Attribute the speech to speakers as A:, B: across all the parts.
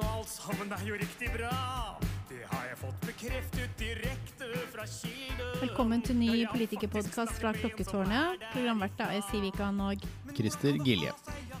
A: og alt sammen er jo riktig bra. Det har jeg fått bekreftet direkte fra kilde.
B: Velkommen til ny politikerpodkast fra Klokketårnet. Programvert er Siv Ikan og
C: Christer Gilje.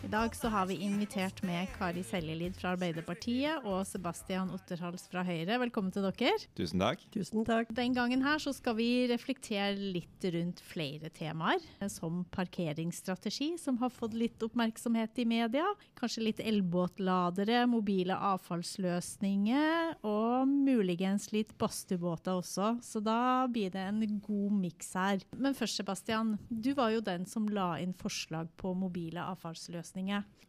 B: I dag så har vi invitert med Kari Seljelid fra Arbeiderpartiet og Sebastian Otterhals fra Høyre. Velkommen til dere.
C: Tusen takk.
D: Tusen takk.
B: Den gangen her så skal vi reflektere litt rundt flere temaer, som parkeringsstrategi, som har fått litt oppmerksomhet i media. Kanskje litt elbåtladere, mobile avfallsløsninger og muligens litt badstuebåter også. Så da blir det en god miks her. Men først, Sebastian. Du var jo den som la inn forslag på mobile avfallsløsninger.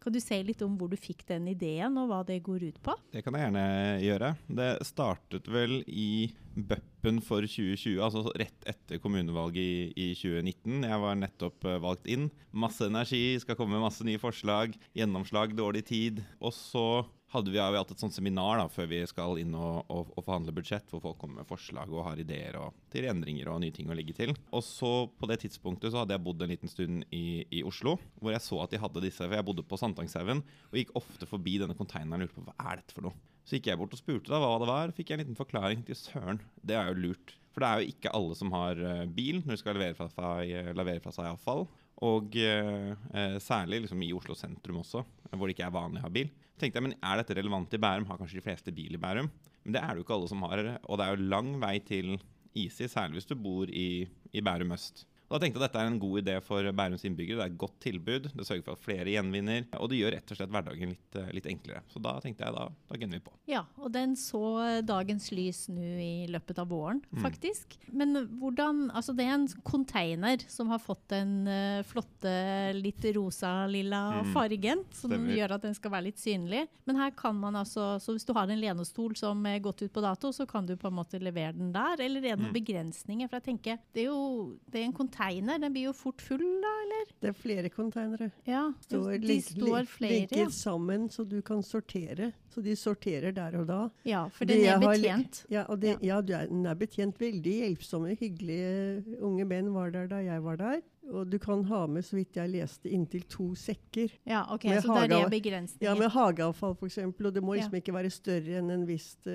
B: Kan du si litt om hvor du fikk den ideen, og hva det går ut på?
C: Det kan jeg gjerne gjøre. Det startet vel i BUP-en for 2020, altså rett etter kommunevalget i, i 2019. Jeg var nettopp eh, valgt inn. Masse energi, skal komme med masse nye forslag. Gjennomslag, dårlig tid. Og så hadde vi, har vi hatt et sånt seminar da, før vi skal inn og, og, og forhandle budsjett, hvor folk kommer med forslag og har ideer og, til endringer og nye ting å legge til. Og så på det tidspunktet så hadde jeg bodd en liten stund i, i Oslo, hvor jeg så at de hadde disse, for jeg bodde på Sankthanshaugen og gikk ofte forbi denne konteineren og lurte på hva er dette for noe. Så gikk jeg bort og spurte da hva det var, fikk jeg en liten forklaring til søren. Det er jo lurt. For det er jo ikke alle som har eh, bil når de skal levere fra seg, levere fra seg avfall. Og eh, eh, særlig liksom i Oslo sentrum også, hvor det ikke er vanlig å ha bil. Tenkte jeg, men Er dette relevant i Bærum? Har kanskje de fleste bil i Bærum? Men det er det jo ikke alle som har. Og det er jo lang vei til IC, særlig hvis du bor i, i Bærum øst. Og da tenkte jeg at Dette er en god idé for Bærums innbyggere. Det er et godt tilbud. Det sørger for at flere gjenvinner. Og det gjør rett og slett hverdagen litt, eh, litt enklere. Så da tenkte jeg da, da gunner vi på.
B: Ja, og den så dagens lys nå i løpet av våren, faktisk. Men hvordan Altså, det er en container som har fått den uh, flotte, litt rosa-lilla
C: Mm.
B: fargen, som
C: Stemmer.
B: gjør at den skal være litt synlig. Men her kan man altså Så hvis du har en lenestol som er gått ut på dato, så kan du på en måte levere den der. Eller er det noen begrensninger? For jeg tenker, det er jo det er en container, den blir jo fort full da, eller?
D: Det er flere containere.
B: Ja,
D: Står,
B: de står flere.
D: Ligger
B: Ja.
D: sammen, så du kan sortere. Så de sorterer der og da.
B: ja, for den er
D: betjent. har. Ja, og det, ja. er, den er betjent. Veldig hjelpsomme, hyggelige unge menn var der da jeg var der. Og du kan ha med, så vidt jeg leste, inntil to sekker.
B: Ja, ok,
D: Med
B: så det er
D: det
B: begrensninger.
D: Ja, med hageavfall f.eks. Og det må
B: Ja.
D: liksom ikke være større enn en viss uh,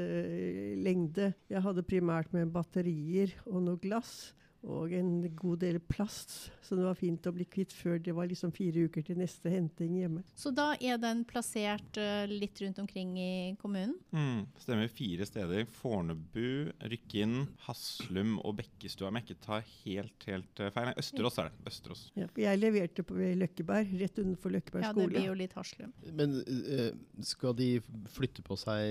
D: lengde. Jeg hadde primært med batterier og noe glass. Og en god del plast, så det var fint å bli kvitt før det var liksom fire uker til neste henting hjemme.
B: Så da er den plassert eh, litt rundt omkring i kommunen?
C: Mm, stemmer fire steder. Fornebu, Rykkinn, Haslum og Bekkestua, om jeg ikke tar helt, helt eh, feil. Nei, Østerås er det. Østerås.
D: Ja, jeg leverte på Løkkeberg, rett utenfor Løkkeberg
B: Ja, det blir jo litt Haslum.
E: Men eh, skal de flytte på seg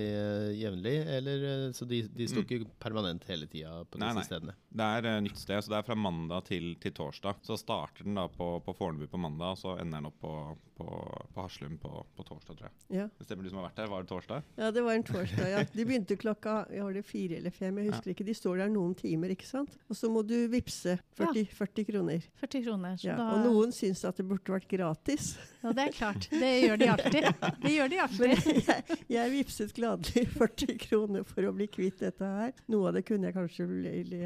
E: jevnlig, eller så de, de står
C: Mm.
E: ikke permanent hele tida på
C: Nei,
E: disse
C: nei.
E: stedene?
C: Det er nytt sted, så det er fra mandag til, til torsdag. Så starter den da på, på Fornebu på mandag, og så ender den opp på, på, på Haslum på, på torsdag, tror jeg.
D: Ja.
C: Det stemmer du som har vært der? Var det torsdag?
D: ja, det var en torsdag. Ja. De begynte klokka var det fire eller fem, jeg husker ikke. De står der noen timer, ikke sant. Og så må du vippse 40, 40 kroner.
B: 40 kroner. Så
D: Ja.
B: da,
D: Og noen syns at det burde vært gratis.
B: ja, det er klart. Det gjør de alltid. Det gjør de
D: Men
B: alltid.
D: jeg, jeg vipset gladelig 40 kroner for å bli kvitt dette her. Noe av det kunne jeg kanskje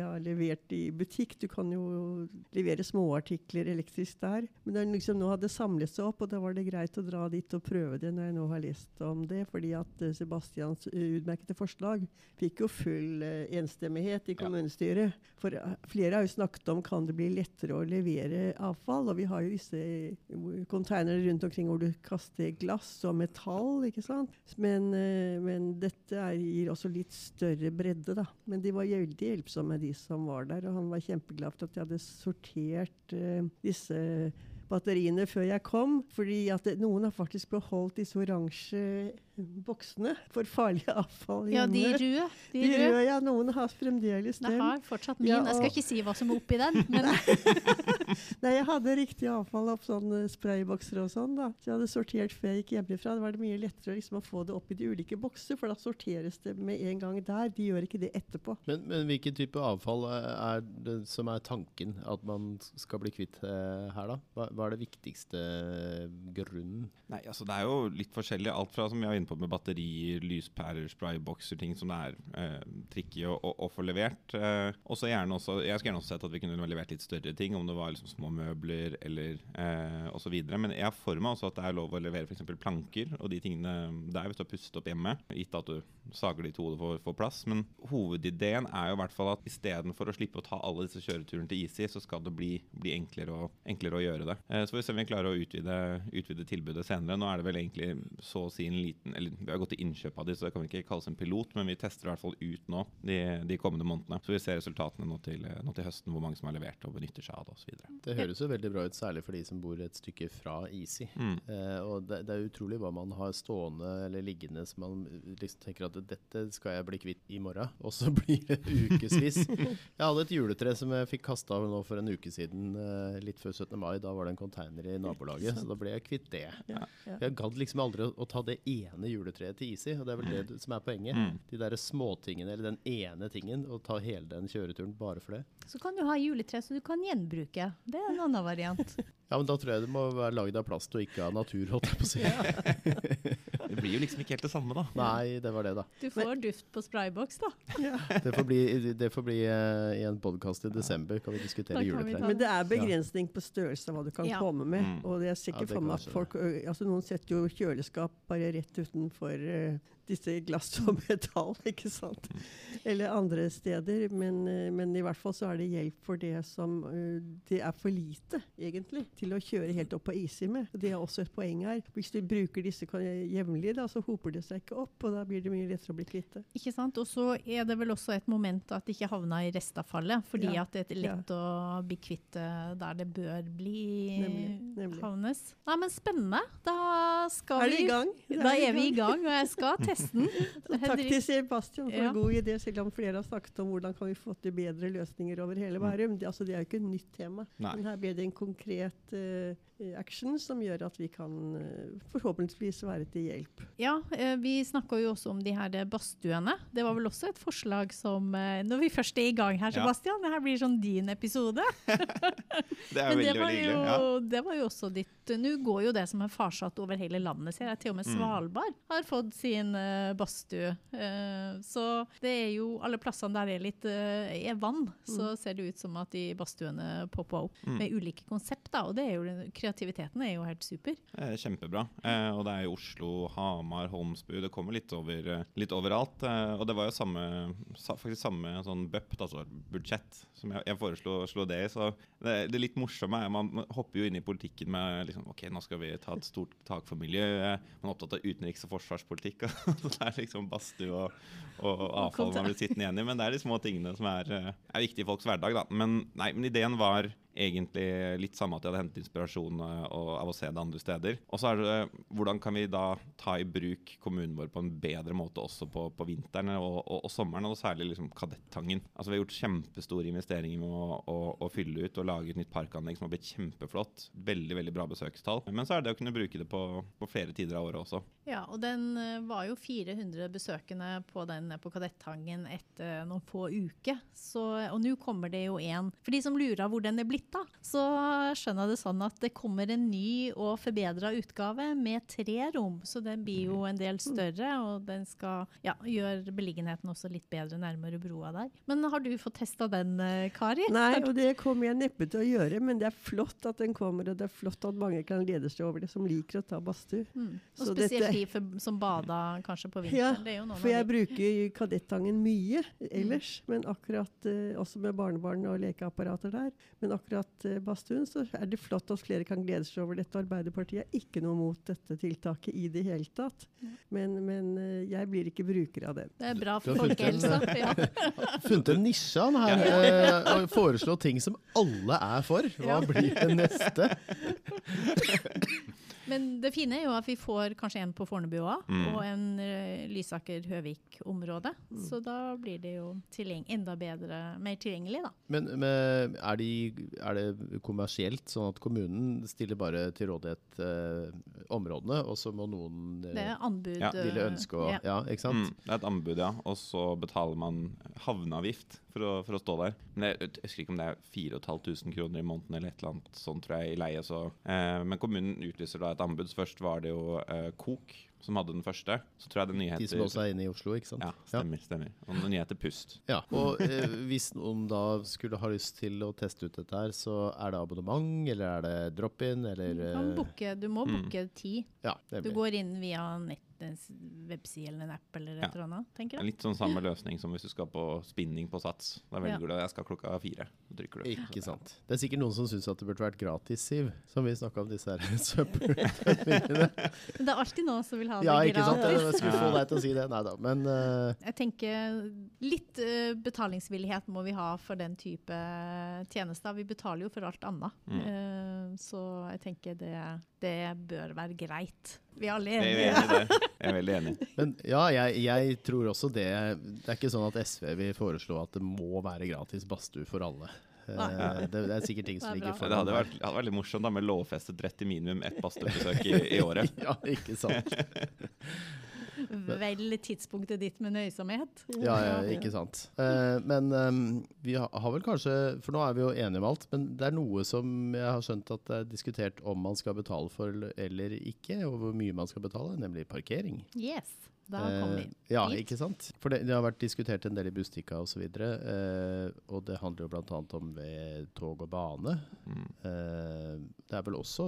D: ha levert i butikk. Du kan jo levere småartikler elektrisk der. Men det liksom nå hadde det samlet seg opp, og da var det greit å dra dit og prøve det når jeg nå har lest om det. Fordi at eh, Sebastians eh, utmerkede forslag fikk jo full eh, enstemmighet i kommunestyret. For flere har jo snakket om kan det bli lettere å levere avfall. Og vi har jo disse eh, containere rundt omkring hvor du kaster glass og metall, ikke sant. Men, men dette er, gir også litt større bredde, da. Men de var veldig hjelpsomme, de som var der. Og han var kjempeglad for at de hadde sortert disse batteriene før jeg kom. Fordi at noen har faktisk beholdt disse oransje boksene for farlig avfall
B: Ja, de
D: hjemme.
B: røde. De
D: De
B: røde.
D: ja. Noen har fremdeles
B: Jeg har fortsatt min.
D: Ja,
B: Jeg skal ikke si hva som er oppi den, men
D: Nei, jeg hadde riktig avfall opp sånne spraybokser og sånn, da. Så jeg hadde sortert før jeg gikk hjemmefra. Det var det mye lettere liksom, å få det opp i de ulike bokser, for da sorteres det med en gang der. De gjør ikke det etterpå.
E: Men, men hvilken type avfall er er det som er tanken at man skal bli kvitt eh, her, da? Hva, hva er det viktigste grunnen?
C: Nei, altså Det er jo litt forskjellig. Alt fra som jeg var inne på med batterier, lyspærer, spraybokser, ting som det er eh, tricky å, å, å få levert. Eh, også gjerne også, jeg skulle gjerne også sett at vi kunne levert litt større ting, om det var liksom små møbler eller eh, osv. Men jeg har for meg også at det er lov å levere f.eks. planker og de tingene der hvis du har pustet opp hjemme, gitt at du sager de to hodet for, for plass. Men hovedideen er jo i hvert fall at istedenfor å slippe å ta alle disse kjøreturene til Easy, så skal det bli, bli enklere, å, enklere, å, gjøre det. Eh, så får vi se om vi klarer å utvide, utvide, tilbudet senere. Nå er det vel egentlig så å si en liten Eller vi har gått til innkjøp av de, så det kan vi ikke kalles en pilot, men vi tester i hvert fall ut nå de, de kommende månedene. Så vi ser resultatene nå til, nå til, høsten, hvor mange som har levert og benytter seg av det osv.
E: Det høres jo veldig bra ut, særlig for de som bor et stykke fra Easy. Mm. Eh, og det, det, er utrolig hva man har stående eller liggende som man liksom tenker at dette skal jeg bli kvitt i morgen, og så blir det ukevis. Jeg hadde et juletre som jeg fikk kasta nå for en uke siden, eh, litt før 17. mai. Da var det en container i nabolaget, så da ble jeg kvitt det. Ja, ja. Jeg gadd liksom aldri å, å, ta det ene juletreet til Easy, og det er vel det som er poenget. Mm. De derre småtingene, eller den ene tingen, og ta hele den kjøreturen bare for det.
B: Så kan du ha juletre som du kan gjenbruke. Det er en annen variant.
E: ja, men da tror jeg det må være lagd av plast og ikke av natur, holdt jeg på å si.
C: det blir jo liksom ikke helt det samme, da.
E: Nei, det var det, da.
B: Du får men, duft på sprayboks, da.
E: Ja. det får bli, det får bli uh, i en podkast i desember, kan vi diskutere juletre.
D: Men det er begrensning på størrelse av hva du kan ja. komme med. Mm. Og det er sikkert for meg at folk altså Noen setter jo kjøleskap bare rett utenfor uh, disse glass og metall, ikke sant. Eller andre steder. Men, eh, men, i hvert fall så er det hjelp for det som uh, Det er for lite, egentlig, til å kjøre helt opp på isi med. Det er også et poeng her. Hvis du bruker disse jevnlig, da, så hoper det seg ikke opp, og da blir det mye lettere å bli kvitt det.
B: Ikke sant. Og så er det vel også et moment at det ikke havner i restavfallet, fordi ja. at det er lett ja. å bli kvitt det der det bør bli nemlig, nemlig. havnes. Nei, men spennende. Da skal
D: er vi Er i gang?
B: Da er vi i gang, og jeg skal teste nesten.
D: Takk til Sebastian for ja. en god idé, selv om flere har snakket om hvordan kan vi få til bedre løsninger over hele Bærum. Det, altså, det er jo ikke et nytt tema. Nei. Men her ble det en konkret uh, action som gjør at vi kan uh, forhåpentligvis være til hjelp.
B: Ja, uh, vi snakka jo også om de her badstuene. Det var vel også et forslag som Når vi først er i gang her, Sebastian, ja. det her blir sånn din episode.
C: det er veldig, veldig hyggelig.
B: Ja. Det var jo også ditt Nå går jo det som er farsatt over hele landet, ser jeg. Til og med mm. Svalbard har fått sin badstue. Eh, så det er jo alle plassene der det er litt eh, er vann, så mm. ser det ut som at de badstuene popper opp mm. med ulike konsept. Da, og det er jo, kreativiteten er jo helt super.
C: Eh, kjempebra. Eh, og det er jo Oslo, Hamar, Holmsbu. Det kommer litt, over, litt overalt. Eh, og det var jo samme, faktisk samme sånn BUP, altså budsjett, som jeg, jeg foreslo det i. Så det, det litt morsomme er man hopper jo inn i politikken med liksom, OK, nå skal vi ta et stort tak for miljøet. Man er opptatt av utenriks- og forsvarspolitikk. det er liksom badstue og, og, avfall man blir sittende igjen i. Men det er de små tingene som er, eh, er viktige i folks hverdag. Da. Men, nei, men ideen var egentlig litt samme at de hadde hentet inspirasjon eh, av å se det andre steder. Og så er det hvordan kan vi da ta i bruk kommunen vår på en bedre måte også på, på vinteren og, og, og, sommeren, og særlig liksom Kadettangen. Altså Vi har gjort kjempestore investeringer med å, å, å, fylle ut og lage et nytt parkanlegg som har blitt kjempeflott. Veldig veldig bra besøkstall. Men så er det å kunne bruke det på, på flere tider av året også.
B: Ja, og den eh, var jo 400 besøkende på den på Kadettangen etter noen få uker. Så, og nå kommer det jo en. For de som lurer hvor den er blitt da, så skjønner jeg det sånn at det kommer en ny og forbedra utgave med tre rom. Så den blir jo en del større, og den skal ja, gjøre beliggenheten også litt bedre nærmere broa der. Men har du fått testa den, eh, Kari?
D: Nei, og det kommer jeg neppe til å gjøre, men det er flott at den kommer, og det er flott at mange kan glede seg over det, som liker å ta badstue. Mm.
B: Og spesielt de for, som bada kanskje på vinteren. Ja,
D: for jeg bruker Kadettangen mye ellers, mm. men akkurat uh, også med barnebarn og lekeapparater der. Men akkurat akkurat uh, badstuen, så er det flott at flere kan glede seg over dette. Arbeiderpartiet er ikke noe mot dette tiltaket i det hele tatt. Men, men uh, jeg blir ikke bruker av den.
B: Det er bra for folkehelsa. Ja.
E: funnet en nisje han her. Uh, og foreslå ting som alle er for. Hva blir det neste?
B: Men det fine er jo at vi får kanskje en på Fornebu òg, mm. og en uh, Lysaker-Høvik-område. Mm. Så da blir det jo enda bedre, mer tilgjengelig, da.
E: Men, men er, de, er, det kommersielt, sånn at kommunen stiller bare til rådighet eh, områdene, og så må noen
B: eh, Det er anbud.
E: Ja. Ville ønske å ja. ja. ikke sant? Mm,
C: det er et anbud, ja. Og så betaler man havneavgift for å, for å stå der. Men jeg, jeg husker ikke om det er 4500 kroner i måneden eller et eller annet sånt, tror jeg, i leie. Så, men kommunen utlyser da et et anbud. Først var det jo uh, Kok som hadde den første. Så tror jeg den nye
E: De som også er inne i Oslo, ikke sant?
C: Ja, stemmer. stemmer. Og den nye heter Pust.
E: Ja, og eh, hvis noen da skulle ha lyst til å teste ut dette her, så er det abonnement, eller er det drop-in, eller
B: Du, kan
E: eh,
B: booke, du må
C: Mm.
B: booke tid.
E: Ja,
B: Du går inn via nettens webside eller en app eller et
C: Ja.
B: eller annet, tenker jeg.
C: Litt sånn samme løsning som hvis du skal på spinning på Sats. Da velger du jeg skal klokka fire. Så trykker du.
E: Ikke sant. Det er sikkert noen som syns at det burde vært gratis, Siv. Som vi snakka om disse her søppelmidlene.
B: Men det er alltid noen som vil ha det
E: Ja, ikke sant. Jeg skulle få deg til å si det. Nei da. Men uh...
B: Jeg tenker litt uh, betalingsvillighet må vi ha for den type tjenester. Vi betaler jo for alt annet.
C: Mm.
B: Uh, så jeg tenker det, det bør være greit. Vi er alle
C: Jeg er
B: enige.
C: enig der. Jeg er veldig enig.
E: Men ja, jeg, jeg tror også det Det er ikke sånn at SV vil foreslå at det må være gratis badstue for alle. Eh, det, det er sikkert ting som ligger
B: bra.
C: Det hadde vært, hadde vært veldig morsomt da med lovfestet rett til minimum ett badstuebesøk i, i året.
E: Ja, ikke sant.
B: Vel tidspunktet ditt med nøysomhet.
E: Ja, ja, ikke sant. Eh, men ehm, vi har, har vel kanskje For nå er vi jo enige om alt, men det er noe som jeg har skjønt at det er diskutert om man skal betale for eller ikke, og hvor mye man skal betale, nemlig parkering.
B: Yes, da kom vi
E: Eh, ja, ikke sant? For det, det har vært diskutert en del i Bustika osv. Uh, og det handler jo bl.a. om ved tog og bane.
C: Mm.
E: Eh, det er vel også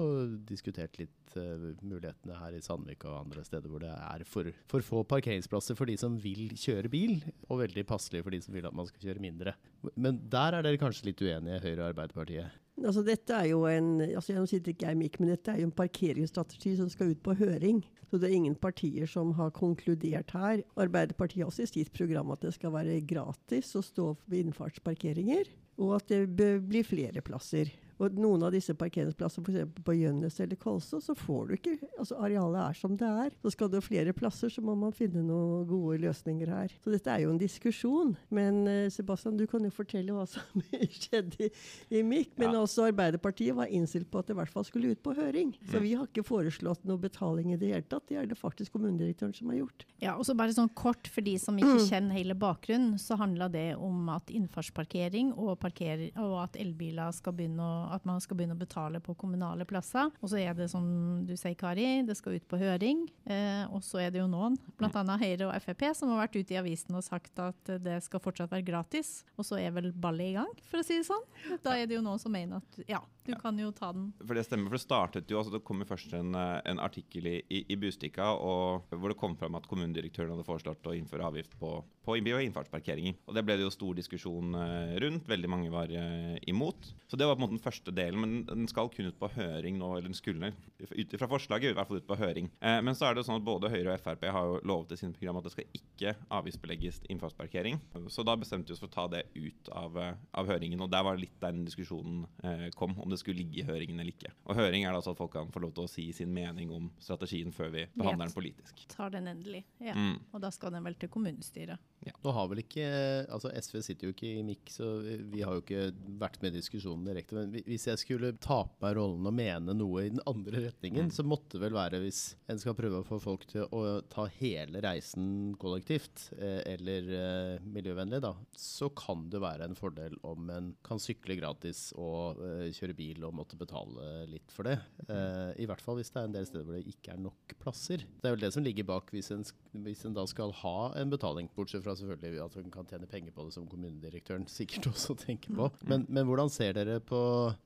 E: diskutert litt eh, mulighetene her i Sandvika og andre steder hvor det er for, for få parkeringsplasser for de som vil kjøre bil, og veldig passelig for de som vil at man skal kjøre mindre. Men der er dere kanskje litt uenige, Høyre og Arbeiderpartiet?
D: Altså dette er jo en, altså Nå sitter ikke jeg mikk, men dette er jo en parkeringsstrategi som skal ut på høring. Så det er ingen partier som har konkludert her. Arbeiderpartiet har også i sitt program at det skal være gratis å stå ved innfartsparkeringer, og at det bør bli flere plasser. Og noen av disse parkeringsplasser, f.eks. på Gjønnes eller Kolså, så får du ikke altså Arealet er som det er. Så skal du ha flere plasser, så må man finne noen gode løsninger her. Så dette er jo en diskusjon. Men eh, Sebastian, du kan jo fortelle hva som skjedde i, i MIK. Men
C: Ja.
D: også Arbeiderpartiet var innstilt på at det i hvert fall skulle ut på høring. Så
C: Mm.
D: vi har ikke foreslått noe betaling i det hele tatt. Det er det faktisk kommunedirektøren som har gjort.
B: Ja, og så bare sånn kort for de som ikke kjenner hele bakgrunnen, så handla det om at innfartsparkering og, parker, og at elbiler skal begynne å, at man skal begynne å betale på kommunale plasser. Og så er det som du sier, Kari, det skal ut på høring. Eh, og så er det jo noen, bl.a. Høyre og Frp, som har vært ute i avisen og sagt at det skal fortsatt være gratis. Og så er vel ballet i gang, for å si det sånn. Da er det jo noen som mener at ja, du kan jo ta den.
C: For det stemmer, for det startet jo, altså det kom jo først en, eh, en artikkel i, i, Bustika og, hvor det kom fram at kommunedirektøren hadde foreslått å innføre avgift på, på innby- og innfartsparkeringer. Og det ble det jo stor diskusjon eh, rundt, veldig mange var eh, imot. Så det var på en måte den første delen, men den skal kun ut på høring nå, eller den skulle ut fra forslaget, i hvert fall ut på høring. Eh, men så er det jo sånn at både Høyre og Frp har jo lovet i sine program at det skal ikke avgiftsbelegges innfartsparkering. Så da bestemte vi oss for å ta det ut av, eh, av høringen, og der var litt der den diskusjonen eh, kom, om det skulle ligge i høringen eller ikke. Og høring er da altså at folk kan få lov til å si sin mening om strategien før vi behandler den politisk.
B: Tar den endelig. Ja.
C: Mm.
B: Og da skal den vel til kommunestyret.
E: Nå har vel ikke, altså SV sitter jo ikke i MIK, så vi har jo ikke vært med i diskusjonen direkte. Men hvi- hvis jeg skulle ta på meg rollen og mene noe i den andre retningen, så måtte det vel være hvis en skal prøve å få folk til å ta hele reisen kollektivt, eh, eller eh, miljøvennlig, da, så kan det være en fordel om en kan sykle gratis og eh, kjøre bil og måtte betale litt for det. Eh, I hvert fall hvis det er en del steder hvor det ikke er nok plasser. Det er vel det som ligger bak hvis en, hvis en da skal ha en betaling, bortsett fra selvfølgelig at en kan tjene penger på det som kommunedirektøren sikkert også tenker på. Men, men hvordan ser dere på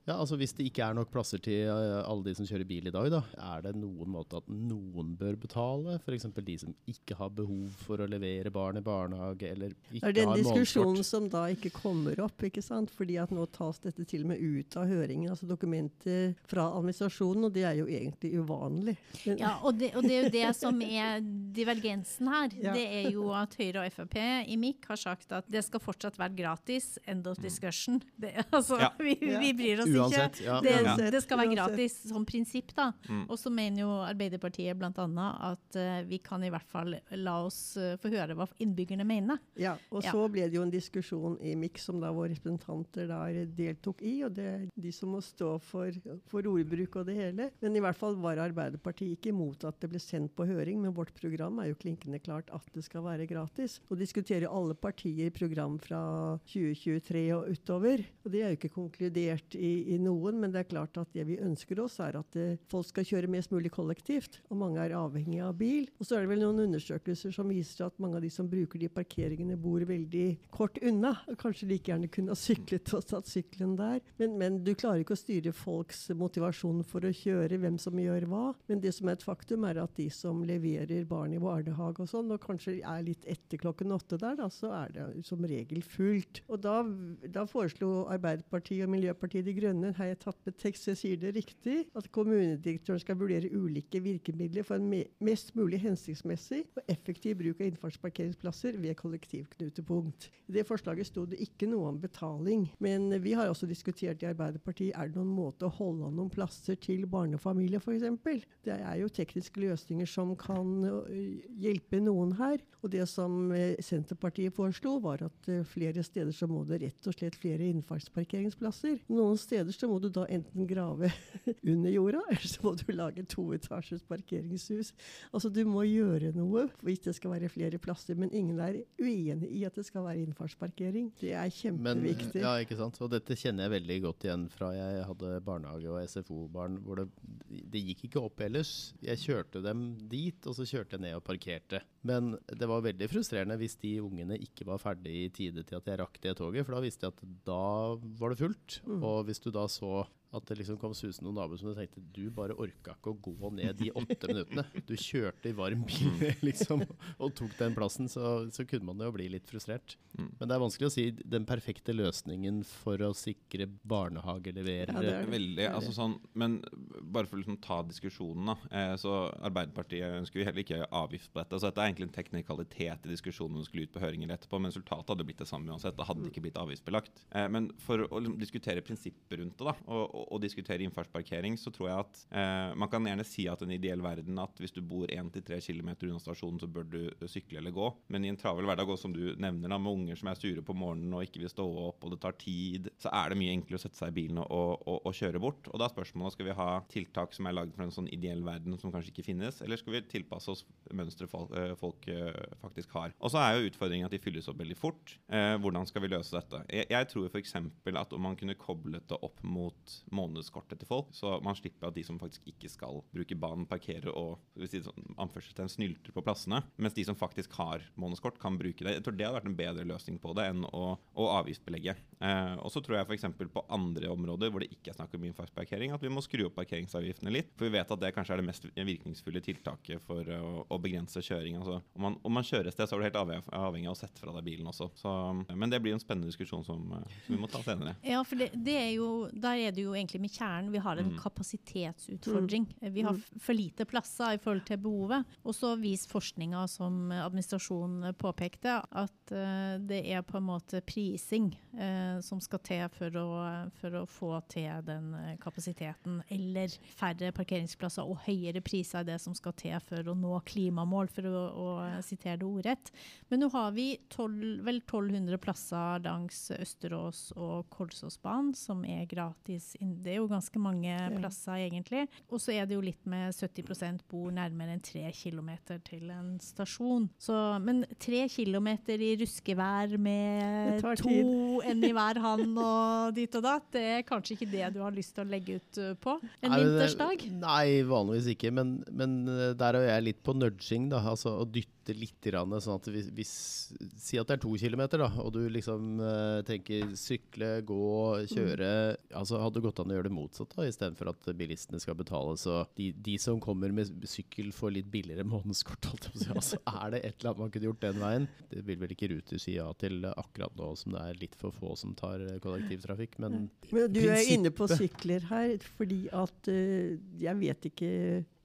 E: ja, altså Hvis det ikke er nok plasser til eh, alle de som kjører bil i dag, da, er det noen måte at noen bør betale? F.eks. de som ikke har behov for å levere barn i barnehage, eller ikke har månedskort.
D: Det er den diskusjonen som da ikke kommer opp, ikke sant? fordi at nå tas dette til og med ut av høringen, altså dokumenter fra administrasjonen, og det er jo egentlig uvanlig. Men,
B: Ja, og det, og det er jo det som er divergensen her.
D: Ja.
B: Det er jo at Høyre og Frp i MIK har sagt at det skal fortsatt være gratis. End of discussion. Det, altså,
C: Ja.
B: vi, vi bryr oss
E: Uansett,
B: ikke.
E: ja.
B: Det,
D: Uansett,
B: det skal være
D: uansett.
B: gratis som prinsipp, da.
C: Mm.
B: Og så mener jo Arbeiderpartiet bl.a. at uh, vi kan i hvert fall la oss uh, få høre hva innbyggerne mener.
D: Ja, og
B: Ja.
D: så ble det jo en diskusjon i MIX som da våre representanter der deltok i, og det er de som må stå for, for ordbruk og det hele. Men i hvert fall var Arbeiderpartiet ikke imot at det ble sendt på høring, men vårt program er jo klinkende klart at det skal være gratis. Og diskuterer alle partier program fra 2023 og utover. Og det er jo ikke konkludert i, i noen, men det er klart at det vi ønsker oss, er at det, folk skal kjøre mest mulig kollektivt. Og mange er avhengig av bil. Og så er det vel noen undersøkelser som viser at mange av de som bruker de parkeringene, bor veldig kort unna. Og kanskje like gjerne kunne ha syklet og satt sykkelen der. Men, men du klarer ikke å styre folks motivasjon for å kjøre, hvem som gjør hva. Men det som er et faktum, er at de som leverer barn i barnehage og sånn, og kanskje er litt etter klokken åtte der, da, så er det som regel fullt. Og da, da foreslo Arbeiderpartiet og Miljøpartiet De Grønne, har jeg tatt med tekst, så jeg sier det riktig, at kommunedirektøren skal vurdere ulike virkemidler for en me mest mulig hensiktsmessig og effektiv bruk av innfartsparkeringsplasser ved kollektivknutepunkt. I det forslaget sto det ikke noe om betaling. Men vi har også diskutert i Arbeiderpartiet er det noen måte å holde noen plasser til barnefamilier f.eks. Det er jo tekniske løsninger som kan hjelpe noen her. Og det som Senterpartiet foreslo, var at flere steder så må det rett og slett flere innfartsparkeringsplasser. Noen steder så må du da enten grave under jorda, eller så må du lage toetasjes parkeringshus. Altså du må gjøre noe hvis det skal være flere plasser. Men ingen er uenig i at det skal være innfartsparkering. Det er kjempeviktig.
E: Men, ja, ikke sant. Og dette kjenner jeg veldig godt igjen fra jeg hadde barnehage- og SFO-barn, hvor det, det gikk ikke opp ellers. Jeg kjørte dem dit, og så kjørte jeg ned og parkerte. Men det var veldig frustrerende hvis de ungene ikke var ferdig i tide til at jeg rakk det toget, for da visste jeg at da var det fullt. Mm. Og hvis du da så at det liksom kom susende noen naboer som du tenkte du bare orka ikke å gå ned de åtte minuttene. Du kjørte i varm bil liksom, og tok den plassen, så, så, kunne man jo bli litt frustrert. Mm. Men det er vanskelig å si den perfekte løsningen for å sikre barnehagelevere. Ja,
C: det er veldig, altså sånn, men bare for å liksom ta diskusjonen, da. Eh, så Arbeiderpartiet ønsker jo heller ikke avgift på dette. så Dette er egentlig en teknikalitet i diskusjonen som skulle ut på høringer etterpå, men resultatet hadde blitt det samme uansett. Det hadde ikke blitt avgiftsbelagt. Eh, men for å liksom, diskutere prinsippet rundt det, da, og, og diskutere innfartsparkering, så tror jeg at eh, man kan gjerne si at en ideell verden at hvis du bor 1-3 km unna stasjonen, så bør du sykle eller gå. Men i en travel hverdag, og som du nevner, da, med unger som er sure på morgenen og ikke vil stå opp, og det tar tid, så er det mye enklere å sette seg i bilen og, og, og kjøre bort. Og da er spørsmålet skal vi ha tiltak som er lagd for en sånn ideell verden som kanskje ikke finnes, eller skal vi tilpasse oss mønstre folk, eh, folk uh, faktisk har. Og så er jo utfordringen at de fylles opp veldig fort. Eh, hvordan skal vi løse dette? Jeg, jeg tror f.eks. at om man kunne koblet det opp mot månedskortet til folk, så man slipper at de som faktisk ikke skal bruke banen, parkerer og si sånn, snylter på plassene, mens de som faktisk har månedskort, kan bruke det. Jeg tror det hadde vært en bedre løsning på det enn å, å avgiftsbelegge. Eh, og så tror jeg f.eks. på andre områder hvor det ikke er snakk om innfartsparkering, at vi må skru opp parkeringsavgiftene litt. For vi vet at det kanskje er det mest virkningsfulle tiltaket for å, å begrense kjøring. Altså, om, man, om man kjører et sted, så er du helt avhengig, avhengig av å sette fra deg bilen også. Så, men det blir en spennende diskusjon som, som vi må ta senere.
B: Ja, for det, det er jo, der er det jo egentlig med kjernen. Vi har en mm. kapasitetsutfordring. Vi har mm. for lite plasser i forhold til behovet. Og så viser forskninga, som administrasjonen påpekte, at uh, det er på en måte prising uh, som skal til for å, for å, få til den eh, kapasiteten. Eller færre parkeringsplasser og høyere priser er det som skal til for å nå klimamål, for å, å sitere det ordrett. Men nå har vi 12, vel 1200 plasser langs Østerås og Kolsåsbanen som er gratis. Det er jo ganske mange plasser, egentlig. Og så er det jo litt med 70% bor nærmere enn tre kilometer til en stasjon. Så, men tre kilometer i ruskevær med to enn i hver hand og dit og datt, det er kanskje ikke det du har lyst til å legge ut uh, på en nei, vintersdag?
E: Nei, vanligvis ikke. Men, men uh, der er jeg litt på nudging, da. Altså å dytte litt, sånn at hvis, hvis, Si at det er to kilometer, da, og du liksom uh, tenker sykle, gå, kjøre. Mm. Altså Hadde du gått an å gjøre det motsatt, istedenfor at bilistene skal betale. Så de, de, som kommer med sykkel får litt billigere månedskort. Altså, er det et eller annet man kunne gjort den veien? Det vil vel ikke Ruter si ja til akkurat nå som det er litt for få som tar eh, kollektivtrafikk, men,
D: men Du er inne på sykler her, fordi at uh, jeg vet ikke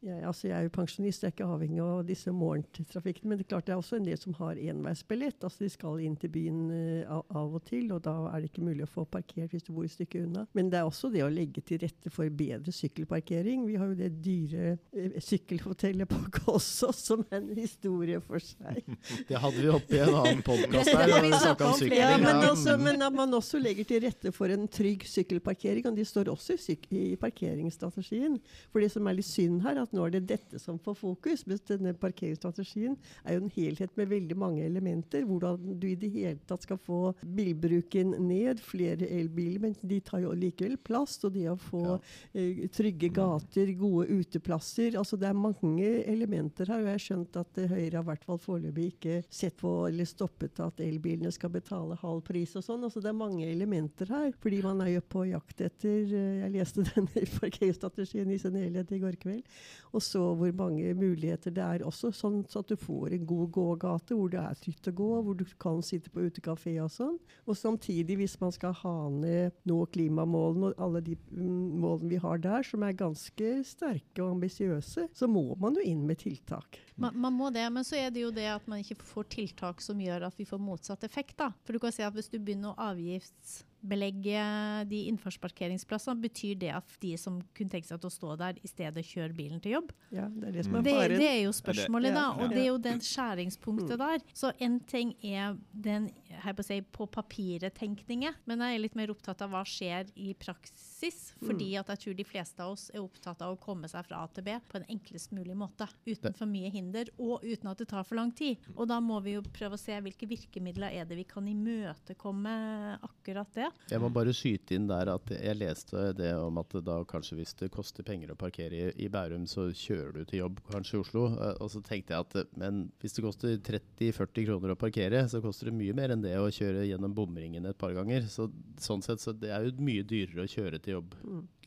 D: jeg, altså jeg, er jo pensjonist, jeg er ikke avhengig av disse morgentrafikkene. Men det er klart det er også en del som har enveisbillett. Altså de skal inn til byen uh, av, av, og til, og da er det ikke mulig å få parkert hvis du bor et stykke unna. Men det er også det å legge til rette for bedre sykkelparkering. Vi har jo det dyre uh, sykkelhotellet på Kolsås som er en historie for seg.
E: Det hadde vi oppe i en annen podkast her. vi om sykling.
D: Ja, men, også, men, at man også legger til rette for en trygg sykkelparkering. Og de står også i, i parkeringsstrategien. For det som er litt synd her, at at nå er det dette som får fokus. Mens denne parkeringsstrategien er jo en helhet med veldig mange elementer. Hvordan du i det hele tatt skal få bilbruken ned, flere elbiler, men de tar jo likevel plass. Og det å få
E: Ja.
D: eh, trygge gater, gode uteplasser. altså Det er mange elementer her. og Jeg har skjønt at eh, Høyre har i hvert fall foreløpig ikke sett på eller stoppet at elbilene skal betale halv pris og sånn. altså Det er mange elementer her. Fordi man er jo på jakt etter eh, Jeg leste denne parkeringsstrategien i sin helhet i går kveld. Og så hvor mange muligheter det er også, sånn så at du får en god gågate hvor det er trygt å gå, hvor du kan sitte på utekafé og sånn. Og samtidig, hvis man skal ha ned nå klimamålene og alle de mm, målene vi har der, som er ganske sterke og ambisiøse, så må man jo inn med tiltak.
B: Man, man må det, men så er det jo det at man ikke får tiltak som gjør at vi får motsatt effekt. da. For du kan si at Hvis du begynner å avgiftsbelegge de innfartsparkeringsplassene, betyr det at de som kunne tenke seg til å stå der, i stedet kjører bilen til jobb?
D: Ja, det er det som er
B: Det,
D: faren.
B: det er jo spørsmålet, da. Og det er jo den skjæringspunktet der. Så en ting er den her på, si, på papiret-tenkningen, men jeg er litt mer opptatt av hva skjer i praksis. Fordi at jeg tror de fleste av oss er opptatt av å komme seg fra A til B på en enklest mulig måte. Uten for mye hinder, og uten at det tar for lang tid. Og da må vi jo prøve å se hvilke virkemidler er det vi kan imøtekomme akkurat det.
E: Jeg må bare skyte inn der at jeg leste det om at da kanskje hvis det koster penger å parkere i, i Bærum, så kjører du til jobb kanskje i Oslo. Eh, Og så tenkte jeg at eh, men hvis det koster 30-40 kroner å parkere, så koster det mye mer enn det å kjøre gjennom bomringen et par ganger. Så sånn sett så det er jo mye dyrere å kjøre til jobb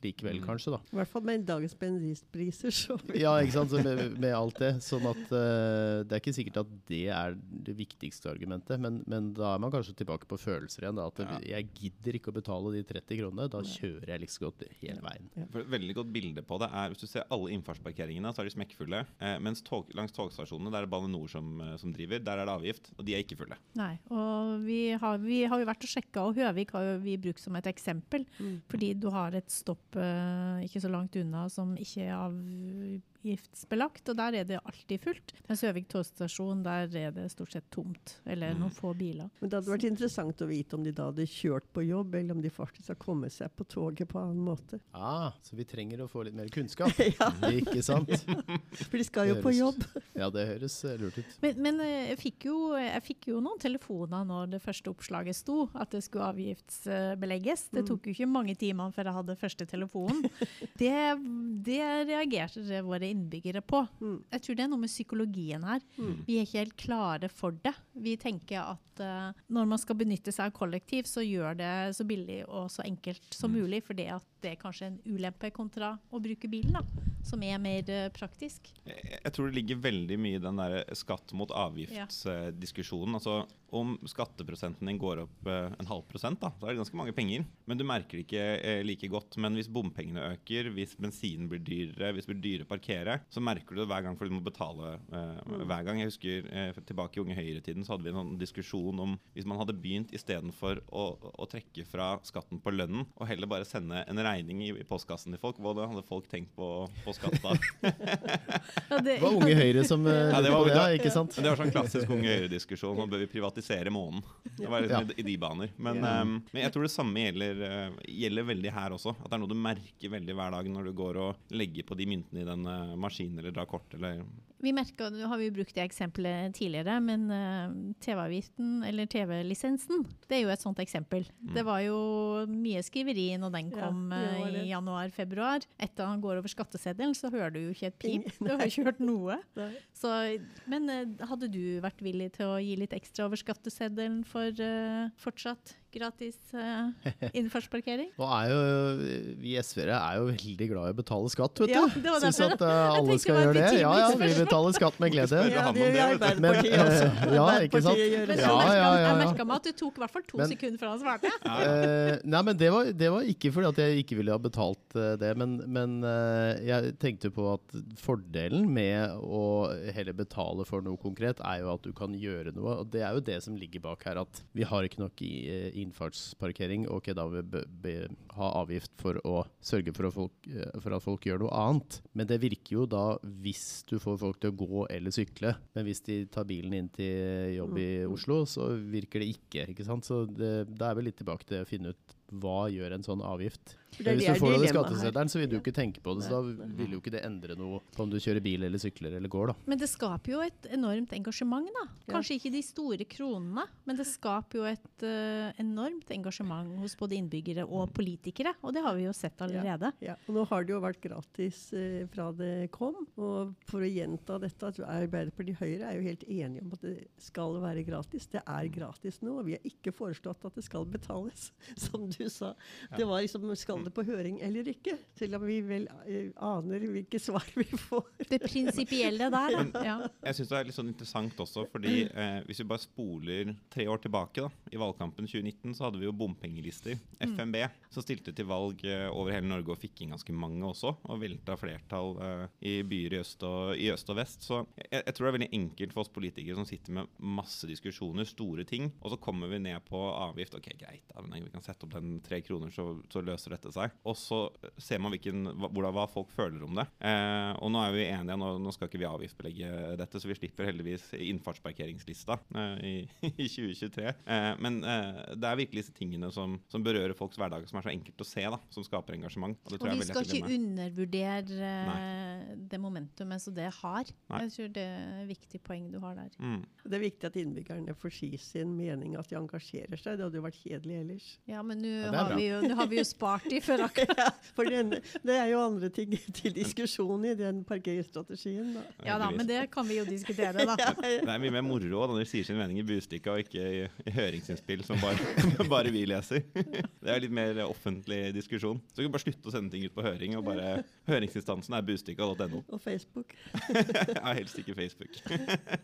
E: likevel, kanskje, da.
D: I hvert fall med dagens bensinpriser, så
E: Ja, ikke sant. Så med, med alt det. Sånn at uh, det er ikke sikkert at det er det viktigste argumentet, men, men da er man kanskje tilbake på følelser igjen. Da, at
C: Ja.
E: jeg gidder ikke å betale de 30 kronene, da kjører jeg liksom godt hele veien.
C: For et veldig godt bilde på det er Hvis du ser alle innfartsparkeringene, så er de smekkfulle. Eh, mens tog, langs togstasjonene, der er det Bane NOR som, eh, som driver, der er det avgift. Og de er ikke fulle.
B: Nei, og vi har, vi har jo vært og sjekka, og Høvik har jo vi brukt som et eksempel. Fordi du har et stopp ikke så langt unna som ikke er avgiftsbelagt, og der er det alltid fullt. Mens Høvik togstasjon, der er det stort sett tomt, eller noen få biler.
D: Men det hadde vært interessant å vite om de da hadde kjørt på jobb, eller om de faktisk har kommet seg på toget på annen måte.
E: Ah, så vi trenger å få litt mer kunnskap.
D: Ja.
E: Ikke sant?
D: For de skal jo på jobb.
E: Ja, det høres eh, lurt ut.
B: Men, men eh, jeg, fikk jo, jeg fikk jo noen telefoner når det første oppslaget sto, at det skulle avgiftsbelegges. Det tok jo ikke mange timene før jeg hadde første telefonen. Det, det reagerte våre innbyggere på.
D: Mm.
B: Jeg tror det er noe med psykologien her. Vi er ikke helt klare for det. Vi tenker at uh, når man skal benytte seg av kollektiv, så gjør det så billig og så enkelt som mulig, fordi at det er kanskje en ulempe kontra å bruke bilen, da, som er mer uh, praktisk.
C: Jeg, jeg tror det ligger veldig mye i den der skatt mot avgiftsdiskusjonen. Altså, om skatteprosenten din går opp uh, en halv prosent, da, så er det ganske mange penger. Men du merker det ikke eh, like godt. Men hvis bompengene øker, hvis bensinen blir dyrere, hvis det blir dyre å parkere, så merker du det hver gang fordi du må betale eh, hver gang. Jeg husker eh, tilbake i Unge Høyre-tiden så hadde vi en sånn diskusjon om hvis man hadde begynt istedenfor å, å trekke fra skatten på lønnen, og heller bare sende en regning i, i postkassen til folk, hva hadde folk tenkt på, på skatt da?
B: Ja, det,
E: Det var Unge Høyre som eh,
C: Ja, det var-
E: ja, ikke sant?
C: Det var sånn klassisk Unge Høyre-diskusjon. Nå bør vi privatisere månen. Det var liksom
E: Ja.
C: i, i de baner. Men,
D: Ja.
C: ehm, men jeg tror det samme gjelder, uh, gjelder veldig her også. At det er noe du merker veldig hver dag når du går og legger på de myntene i den eh, maskinen eller dra kort eller
B: Vi merker, nå har vi brukt det eksempelet tidligere, men eh, TV-avgiften, eller TV-lisensen, det er jo et sånt eksempel. Det var jo mye skriveri når den kom
D: det
B: eh, i januar-februar. Etter han går over skatteseddelen, så hører du jo ikke et pip. Du har ikke hørt noe. Så, men eh, hadde du vært villig til å gi litt ekstra over skatteseddelen for uh, fortsatt gratis uh, innfartsparkering?
E: Nå er jo Vi SV-ere er jo veldig glad i å betale skatt, vet
B: Ja,
E: du.
B: det var
E: Syns at
B: uh,
E: alle skal gjøre det. Ja, ja, vi betaler skatt med glede.
D: Ja, det gjør
C: det, du.
D: Arbeiderpartiet
E: Men,
D: også.
E: ja, ikke sant?
B: Men
D: det.
B: jeg
E: Ja, ja, ja, Jeg
B: merket meg at det tok i hvert fall to
E: Men-
B: sekunder før han svarte.
E: Uh, nei, men det var, det var ikke fordi at jeg ikke ville ha betalt uh, det, men, men jeg tenkte på at fordelen med å heller betale for noe konkret, er jo at du kan gjøre noe. Og det er jo det som ligger bak her, at vi har ikke nok i, eh, innfartsparkering. Ok, da vil vi ha avgift for å sørge for at, folk, eh, for at folk gjør noe annet. Men det virker jo da hvis du får folk til å gå eller sykle. Men hvis de tar bilen inn til jobb i Oslo, så virker det ikke. ikke sant? Så det, da er vi litt tilbake til å finne ut hva gjør en sånn avgift.
D: Er
E: Hvis du får det skatteseddelen, så vil du jo ikke tenke på det. Så da vil jo ikke det endre noe på om du kjører bil eller sykler eller går, da.
B: Men det skaper jo et enormt engasjement, da. Kanskje ikke de store kronene, men det skaper jo et uh, enormt engasjement hos både innbyggere og politikere. Og det har vi jo sett allerede.
D: Ja, og nå har det jo vært gratis uh, fra det kom. Og for å gjenta dette, at Arbeiderpartiet og Høyre er jo helt enige om at det skal være gratis. Det er gratis nå. og Vi har ikke foreslått at det skal betales, som du sa. Det var liksom skal det på høring eller ikke? Selv om vi vel eh, aner hvilke svar vi får.
B: Det prinsipielle der, da. Ja.
C: Jeg syns det er litt sånn interessant også, fordi eh, hvis vi bare spoler tre år tilbake, da, i valgkampen 2019, så hadde vi jo bompengelister. FNB, som stilte til valg eh, over hele Norge og fikk inn ganske mange også, og velta flertall eh, i byer i øst, og, i øst og vest. Så jeg, jeg tror det er veldig enkelt for oss politikere som sitter med masse diskusjoner, store ting, og så kommer vi ned på avgift. Ok, greit, da, men vi kan sette opp den tre kroner, så, så løser dette seg. Og så ser man hvilken, hva, hvordan, hva folk føler om det. Eh, og nå er vi enige, nå, nå skal ikke vi avgiftsbelegge dette, så vi slipper heldigvis innfartsparkeringslista eh, i, i 2023. Eh, men eh, det er virkelig disse tingene som, som berører folks hverdag, som er så enkelt å se, da, som skaper engasjement. Og det
B: Og vi
C: er
B: skal ikke undervurdere Nei. det momentumet som det har.
C: Nei.
B: Jeg tror det er et viktig poeng du har der.
C: Mm.
D: Det er viktig at innbyggerne får si sin mening, at de engasjerer seg. Det hadde jo vært kjedelig ellers.
B: Ja, men nå
E: er
B: har, har vi jo spart for akkurat
D: Ja, for den, det er jo andre ting til diskusjon i den parkeringsstrategien. Da.
B: Ja da, men det kan vi jo diskutere, da.
C: Det er mye mer moro når de sier sin mening i Bustika og ikke i, i høringsinnspill som bare, bare vi leser. Det er litt mer offentlig diskusjon. Så vi kan bare slutte å sende ting ut på høring, og bare høringsinstansen er bustika.no.
D: Og Facebook.
C: Ja, helst ikke Facebook.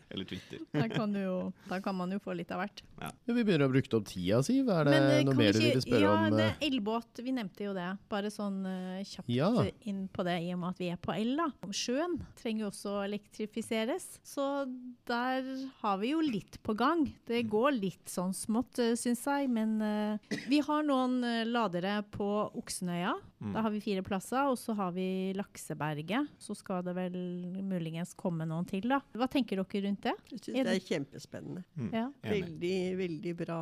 C: Eller Twitter.
B: Da kan, du jo, da kan man jo få litt av hvert.
E: Ja, vi begynner å bruke opp tida, Siv. Er det
B: Men, eh,
E: noe mer du vil spørre
B: ja,
E: om?
B: det
E: eh?
B: er elbåt, vi nevnte jo det. Bare sånn uh, kjapt
E: Ja.
B: inn på det, i og med at vi er på el. da. Sjøen trenger jo også å elektrifiseres, så der har vi jo litt på gang. Det går litt sånn smått, uh, syns jeg, men uh, vi har noen eh, ladere på Oksenøya.
C: Mm.
B: Da har vi fire plasser, og så har vi Lakseberget. Så skal det vel muligens komme noen til, da. Hva tenker dere rundt det?
D: Jeg synes det er kjempespennende.
C: Mm.
B: Ja.
D: Veldig, veldig bra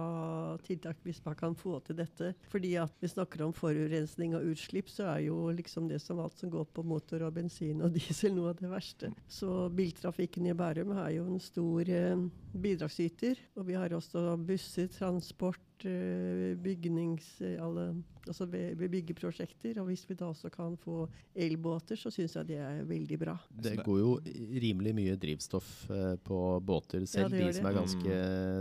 D: tiltak hvis man kan få til dette. Fordi at vi snakker om forurensning og utslipp, så er jo liksom det som alt som går på motor og bensin og diesel noe av det verste. Så biltrafikken i Bærum er jo en stor eh, bidragsyter. Og vi har også busser, transport, eh, bygnings... eh, alle, altså ved, ved byggeprosjekter. Og hvis vi da også kan få elbåter, så syns jeg det er veldig bra.
E: Det går jo rimelig mye drivstoff eh, på båter, selv
D: ja,
E: de som er ganske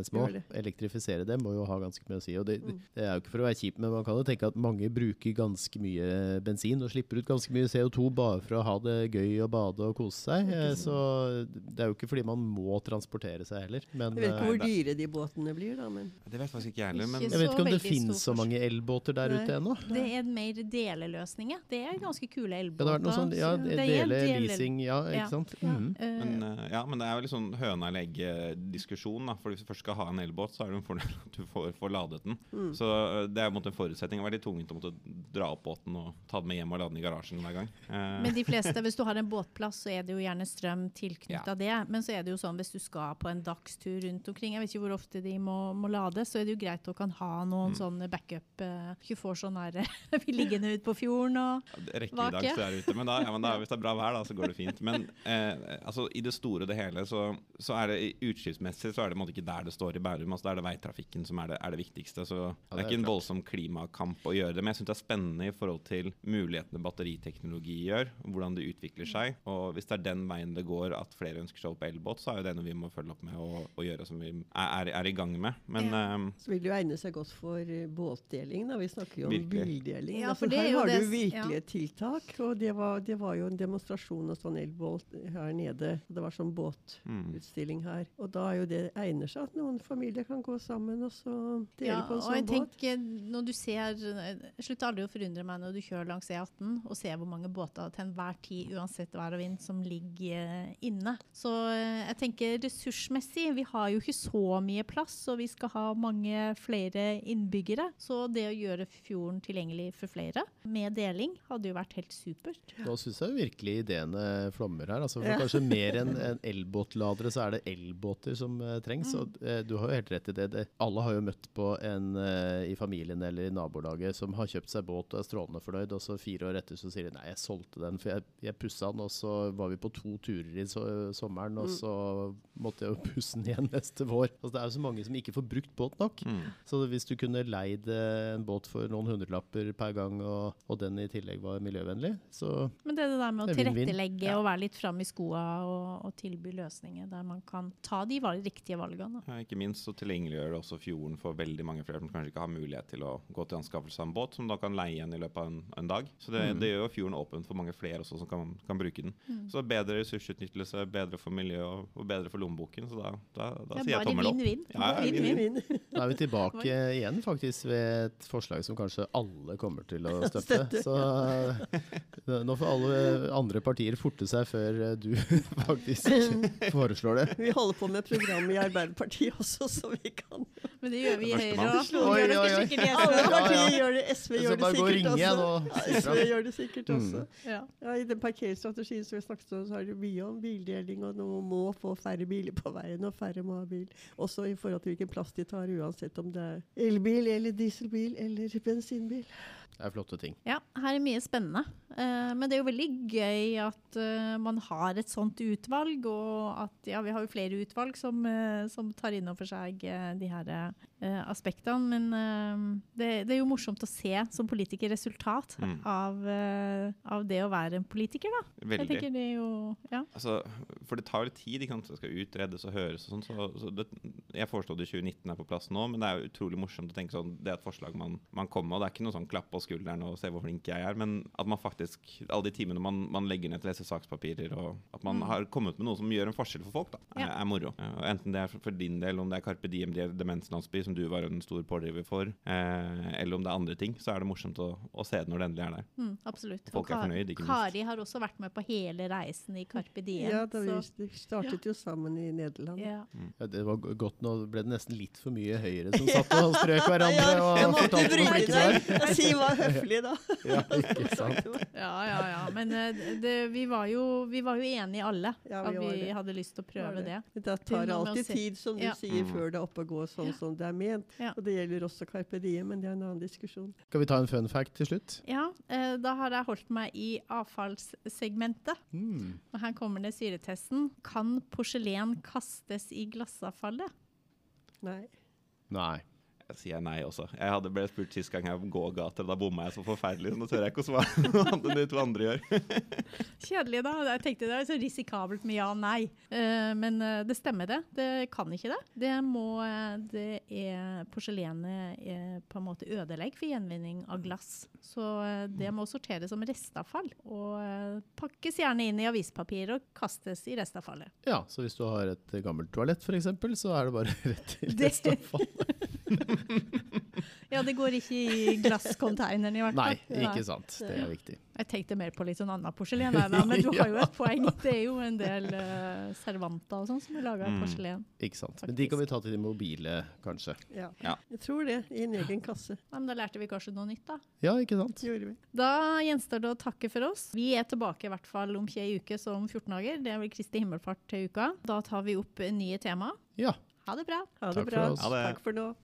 E: små.
D: Gjør det.
E: Elektrifisere dem må jo ha ganske mye å si. og det,
D: Mm.
E: det er jo ikke for å være kjip, men man kan jo tenke at mange bruker ganske mye bensin og slipper ut ganske mye CO2 bare for å ha det gøy og bade og kose seg. Så det er jo ikke fordi man må transportere seg heller. Men
D: Jeg vet ikke hvor dyre de båtene blir, da, men
C: Det vet faktisk ikke jeg heller, men
E: jeg vet ikke om det finnes så mange elbåter der
D: Nei.
E: ute ennå.
B: Det er mer deleløsninger. Det er ganske kule elbåter.
E: Ja, sånn, ja,
B: er
E: dele, leasing, ja, ikke sant?
B: Ja.
E: Mhm.
B: Eh,
C: Men, eh, ja, men det er jo litt sånn høna eller egget-diskusjon. for Hvis du først skal ha en elbåt, så er det en fordel at du får, får ladet den.
D: Mm.
C: Så eh, det er en måte en forutsetning. Det er veldig tungvint å måtte dra opp båten og ta den med hjem og lade den i garasjen hver gang. Eh,
B: Men de fleste, hvis du har en båtplass, så er det jo gjerne strøm tilknytta det. Men så er det jo sånn hvis du skal på en dagstur rundt omkring, jeg vet ikke hvor ofte de må, må lade, så er det jo greit å kan ha noen sånne backup. eh, Ikke får sånn her Vi liggende ute på fjorden og
C: Ja, det så er ute. Men, da, ja, men da, hvis det er bra vær, da, så går det fint. Men eh, altså, i det store og det hele så, så er det utslippsmessig så er det måte ikke der det står i Bærum. Altså, da er det veitrafikken som er det, er det viktigste. Så det
E: det
C: er
E: er
C: ikke en voldsom klimakamp å gjøre det. Men jeg syns det er spennende i forhold til mulighetene batteriteknologi gjør. Hvordan det utvikler seg. Og hvis det er den veien det går at flere ønsker seg opp på elbåt, så er jo det noe vi må følge opp med og, og gjøre som vi er, er, er i gang med. Men eh,
D: så vil det jo egne seg godt for eh, båtdeling. Da. Vi snakker jo om
C: Virkelig.
D: bildeling.
B: Ja, er
D: her var det jo virkelig
B: ja.
D: et tiltak. Og det var, det var jo en demonstrasjon av sånn elbåt her nede. Det var sånn
C: mm.
D: båtutstilling her. Og da er jo det egner seg at noen familier kan gå sammen og så dele
B: ja,
D: på en
B: og jeg
D: sånn båt.
B: tenker, når du ser Jeg slutter aldri å forundre meg når du kjører langs E18 og ser hvor mange båter til enhver tid, uansett vær og vind, som ligger eh, inne. Så eh, jeg tenker ressursmessig, vi har jo ikke så mye plass, og vi skal ha mange flere flere innbyggere. Så det å gjøre fjorden tilgjengelig for flere, med deling, hadde jo vært helt supert.
E: Nå syns jeg virkelig ideene flommer her. Altså, for
D: Ja.
E: Kanskje mer enn en elbåtladere, så er det elbåter som trengs. trengs. Og, eh, du har jo helt rett i det. det. Alle har jo møtt på en eh, i familien eller i nabolaget som har kjøpt seg båt og er strålende fornøyd, og så fire år etter så sier de nei, jeg solgte den, for jeg, jeg pussa den, og så var vi på to turer i so sommeren, og så måtte jeg jo pusse den igjen neste vår. Altså, det er jo så mange som ikke får brukt båt nok.
C: Mm.
E: Så hvis du kunne leid eh, en båt for noen hundrelapper per gang, og, og den i tillegg var miljøvennlig, så
B: Men det er det der med å tilrettelegge ja. og være litt fram i skoa og, og tilby løsninger der man kan ta de val riktige valgene.
C: Ja, ikke minst så tilgjengeliggjør det også fjorden for veldig mange flere som kanskje ikke har mulighet til å gå til anskaffelse av en båt, som da kan leie igjen i løpet av en, en dag. Så det, det gjør jo fjorden åpen for mange flere også som kan, kan bruke den. Så bedre ressursutnyttelse, bedre for miljøet og, og bedre for lommeboken. Så da, da, da
B: Det er
C: sier jeg tommel opp.
B: vinn-vinn.
C: Ja, ja,
B: Vinn-vinn.
D: Vinn-vinn.
E: Da er vi tilbake igjen faktisk ved et forslag som kanskje alle kommer til å støtte.
D: Støtte,
E: Så eh, nå får alle andre partier forte seg før eh, du faktisk foreslår det.
D: Vi holder på med program i Arbeiderpartiet også, så vi kan
B: Men det gjør vi i Høyre òg.
D: Alle
E: Ja, ja.
D: partier gjør det. SV gjør det
E: bare gå og
D: sikkert
E: ringe igjen
D: også.
E: og
D: SV gjør det sikkert
E: Mm.
D: også.
B: Ja.
D: Ja, I den parkeringsstrategien som vi snakket om, så er det mye om bildeling, og noen må få færre biler på veien, og færre må ha bil. Også i forhold til hvilken plass de tar, uansett om det er elbil eller dieselbil eller bensinbil.
E: Det er flotte ting.
B: Ja, her er mye spennende. Eh, men det er jo veldig gøy at eh, man har et sånt utvalg, og at ja, vi har jo flere utvalg som, eh, som tar inn over seg de her eh, aspektene. Men det, det er jo morsomt å se som politiker resultat
C: Mm.
B: av, av det å være en politiker, da. Jeg
C: Veldig.
B: tenker det er jo Ja.
C: Altså, for det tar jo litt tid. Ikke sant? Det skal utredes og høres og sånn. Så, så det, jeg foreslår det 2019 er på plass nå, men det er jo utrolig morsomt å tenke sånn Det er et forslag man, man kommer med, og det er ikke noe sånn klapp på skulderen og se hvor flink jeg er, men at man faktisk Alle de timene man, man legger ned til å lese sakspapirer, og at man har kommet med noe som gjør en forskjell for folk, da, er,
B: Ja.
C: er moro. Og enten det er for, din del, om det er Carpe Diem de- demenslandsby, som du var en stor pådriver for, eh, eller om det er andre ting, så er det morsomt å, å se det når det endelig er der.
B: Mm, absolutt.
C: Folk
B: Og
C: er fornøyd, ikke minst.
B: Kari har også vært med på hele reisen i Carpe Diem.
D: Ja, da vi
B: så-
D: startet jo sammen i Nederland.
B: ja.
E: Ja, det var godt, nå ble det nesten litt for mye Høyre som satt og strøk hverandre
D: jeg måtte
E: flinke
D: deg. Si var høflig, da.
E: Ja, ikke sant.
B: Ja, ja, ja. Men eh, det, vi, var jo, vi var jo enige alle.
D: Ja, vi at
B: vi
D: det.
B: hadde lyst til å prøve det.
D: det.
B: Det
D: tar alltid tid, som du
B: Ja.
D: sier,
C: Mm.
D: før det er oppe og går sånn som det er ment.
B: Ja.
D: Og det gjelder også Carpe Diem, men det er en annen diskusjon.
E: Skal vi ta en fun fact til slutt?
B: Ja, eh, da har jeg holdt meg i avfallssegmentet.
E: Mm.
B: Og her kommer det syretesten. Kan porselen kastes i glassavfallet?
D: Nei.
E: Nei.
C: Jeg sier nei også. Jeg hadde ble spurt sist gang jeg gågater, og da bomma jeg så forferdelig. Så nå tør jeg ikke å svare noe annet enn de to andre gjør.
B: Kjedelig, da. Jeg tenkte det er så risikabelt med ja og nei. Eh, men eh, det stemmer, det. Det kan ikke det. Det må eh, Det er Porselenet er på en måte ødelegger for gjenvinning av glass. Så det må sorteres som restavfall. Og pakkes gjerne inn i avispapir og kastes i restavfallet.
E: Ja, så hvis du har et gammelt toalett f.eks., så er det bare rett til
B: Det-
E: restavfall.
B: Ja, det går ikke i glasscontaineren i hvert
E: Nei, ikke sant. Det er viktig.
B: Jeg tenkte mer på litt sånn annet porselen, men du har jo et poeng. Det er jo en del uh, servanter og sånn som er laga av
C: Mm.
B: porselen.
E: Ikke sant. Men de kan vi ta til de mobile, kanskje.
D: Ja.
C: Ja.
D: Jeg tror det. I en egen kasse.
B: Ja, men da lærte vi kanskje noe nytt, da.
E: Ja, ikke sant.
D: Gjorde vi.
B: Da gjenstår det å takke for oss. Vi er tilbake i hvert fall om ikke ei uke, så om 14 dager. Det vel Kristi himmelfart til uka. Da tar vi opp nye tema.
E: Ja.
B: Ha det bra.
D: Ha det
E: Takk for oss.
C: Ha det.
D: Takk for nå.